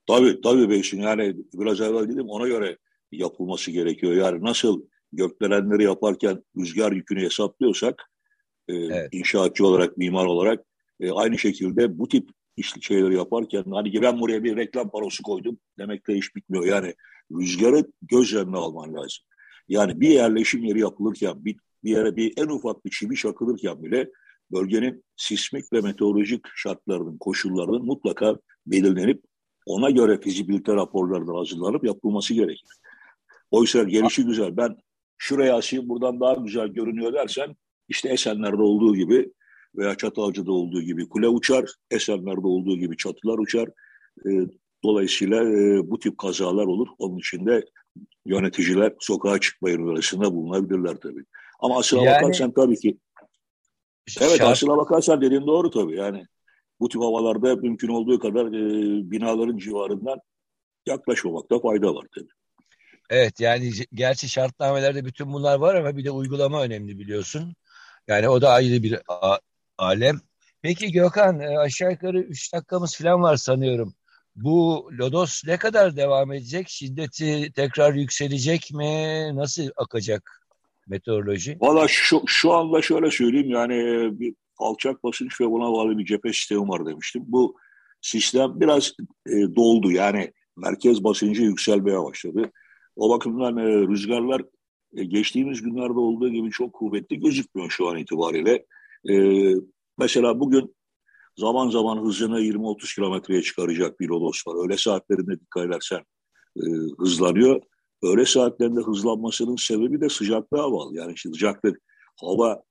Tabii tabii Beysin yani biraz evvel dedim ona göre yapılması gerekiyor. Yani nasıl gökdelenleri yaparken rüzgar yükünü hesaplıyorsak e, Evet. inşaatçı olarak, mimar olarak e, aynı şekilde bu tip iş şeyleri yaparken hani ben buraya bir reklam parosu koydum demekle iş bitmiyor. Yani rüzgarı göz önüne alman lazım. Yani bir yerleşim yeri yapılırken bir, bir yere bir en ufak bir çivi çakılırken bile bölgenin sismik ve meteorolojik şartlarının, koşullarının mutlaka belirlenip ona göre fizibilite raporları da hazırlanıp yapılması gerekir. Oysa gelişi güzel. Ben şuraya asayım buradan daha güzel görünüyor dersen işte Esenler'de olduğu gibi veya Çatalca'da olduğu gibi kule uçar, Esenler'de olduğu gibi çatılar uçar. E, dolayısıyla e, bu tip kazalar olur. Onun için de yöneticiler sokağa çıkmayın arasında bulunabilirler tabii. Ama aslına Yani- bakarsan tabii ki Evet Şart- aslına bakarsan dediğin doğru tabii. Yani bu tip havalarda mümkün olduğu kadar e, binaların civarından yaklaşmamakta fayda var tabii. Evet yani gerçi şartnamelerde bütün bunlar var ama bir de uygulama önemli biliyorsun. Yani o da ayrı bir alem. Peki Gökhan e, aşağı yukarı 3 dakikamız falan var sanıyorum. Bu lodos ne kadar devam edecek? Şiddeti tekrar yükselecek mi? Nasıl akacak meteoroloji? Valla şu, şu anda şöyle söyleyeyim yani bir alçak basınç ve buna bağlı bir cephe sistemi var demiştim. Bu sistem biraz e, doldu yani merkez basıncı yükselmeye başladı. O bakımdan e, rüzgarlar e, geçtiğimiz günlerde olduğu gibi çok kuvvetli gözükmüyor şu an itibariyle. E, mesela bugün zaman zaman hızını 20-30 kilometreye çıkaracak bir lodos var. Öğle saatlerinde dikkat edersen e, hızlanıyor. Öğle saatlerinde hızlanmasının sebebi de sıcaklığa bağlı. Yani sıcaklık hava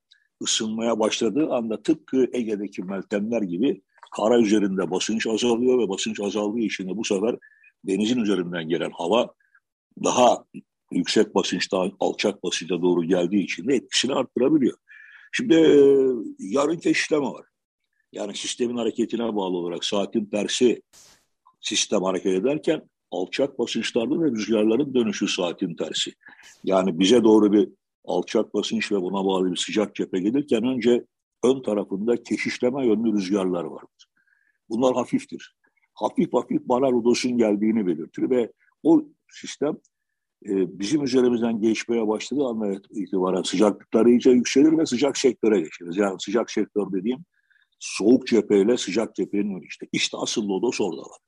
ısınmaya başladığı anda tıpkı Ege'deki meltemler gibi kara üzerinde basınç azalıyor ve basınç azaldığı için de bu sefer denizin üzerinden gelen hava daha yüksek basınçta alçak basınca doğru geldiği için de etkisini arttırabiliyor. Şimdi e, yarın keşifleme var. Yani sistemin hareketine bağlı olarak saatin tersi sistem hareket ederken alçak basınçlarda ve rüzgarların dönüşü saatin tersi. Yani bize doğru bir alçak basınç ve buna bağlı bir sıcak cephe gelirken önce ön tarafında keşişleme yönlü rüzgarlar vardır. Bunlar hafiftir. Hafif hafif bana lodosun geldiğini belirtir ve o sistem e, bizim üzerimizden geçmeye başladığı andan itibaren sıcaklıklar iyice yükselir ve sıcak sektöre geçeriz. Yani sıcak sektör dediğim soğuk cepheyle sıcak cephenin işte. İşte asıl lodos orada var.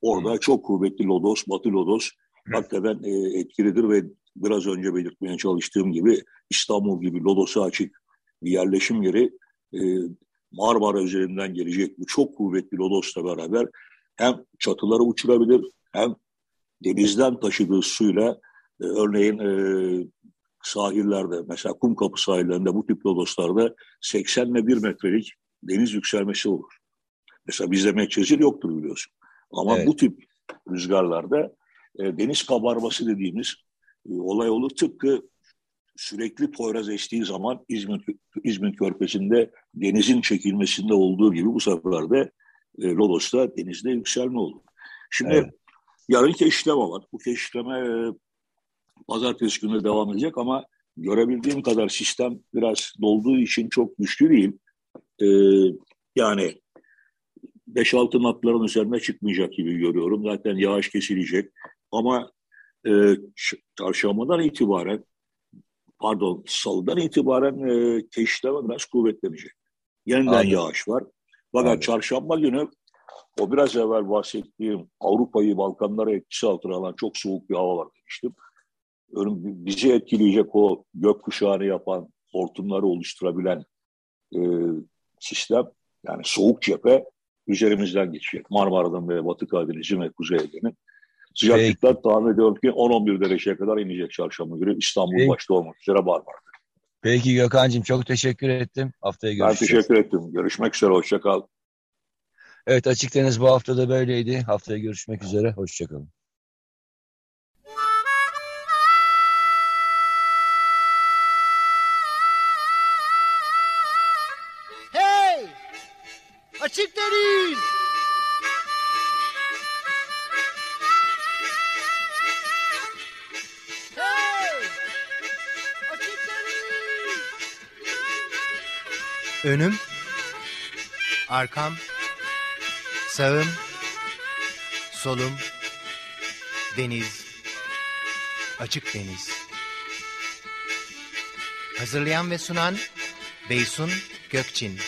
Orada çok kuvvetli lodos, batı lodos hakikaten e, etkilidir ve biraz önce belirtmeye çalıştığım gibi İstanbul gibi lodosu açık bir yerleşim yeri e, Marmara üzerinden gelecek bu çok kuvvetli lodosla beraber hem çatıları uçurabilir hem denizden taşıdığı suyla e, örneğin e, sahillerde mesela Kumkapı sahillerinde bu tip lodoslarda 80 ile 1 metrelik deniz yükselmesi olur. Mesela bizde Medcezir yoktur biliyorsun. Ama Evet. bu tip rüzgarlarda e, deniz kabarması dediğimiz olay olur. Tıpkı sürekli Poyraz estiği zaman İzmir, İzmir Körfezi'nde denizin çekilmesinde olduğu gibi bu sefer de e, Lodos'ta denizde yükselme olur. Şimdi Evet. yarın keşifleme var. Bu keşifleme e, pazartesi günü devam edecek ama görebildiğim kadar sistem biraz dolduğu için çok güçlü değil. E, yani 5-6 natların üzerine çıkmayacak gibi görüyorum. Zaten yağış kesilecek. Ama e, çarşambadan itibaren pardon salıdan itibaren e, teşhitleme biraz kuvvetlenecek. Yeniden Anladım. yağış var. Fakat Anladım. çarşamba günü o biraz evvel bahsettiğim Avrupa'yı Balkanlara etkisi altına alan çok soğuk bir hava var demiştim. Bizi etkileyecek o gökkuşağını yapan, hortumları oluşturabilen e, sistem yani soğuk cephe üzerimizden geçecek. Marmara'dan ve Batı Karadeniz'in ve Kuzey Ege'nin. Sıcaklıklar tahmin ediyorum ki 10-11 dereceye kadar inecek çarşamba günü İstanbul Peki. başta olmak üzere Marmara'da. Peki Gökhan'cığım çok teşekkür ettim. Haftaya Ben görüşeceğiz. teşekkür ettim. Görüşmek üzere. Hoşçakal. Evet Açık Deniz bu hafta da böyleydi. Haftaya görüşmek üzere. Hoşçakalın. Önüm, arkam, sağım, solum, deniz, açık deniz. Hazırlayan ve sunan Beysun Gökçin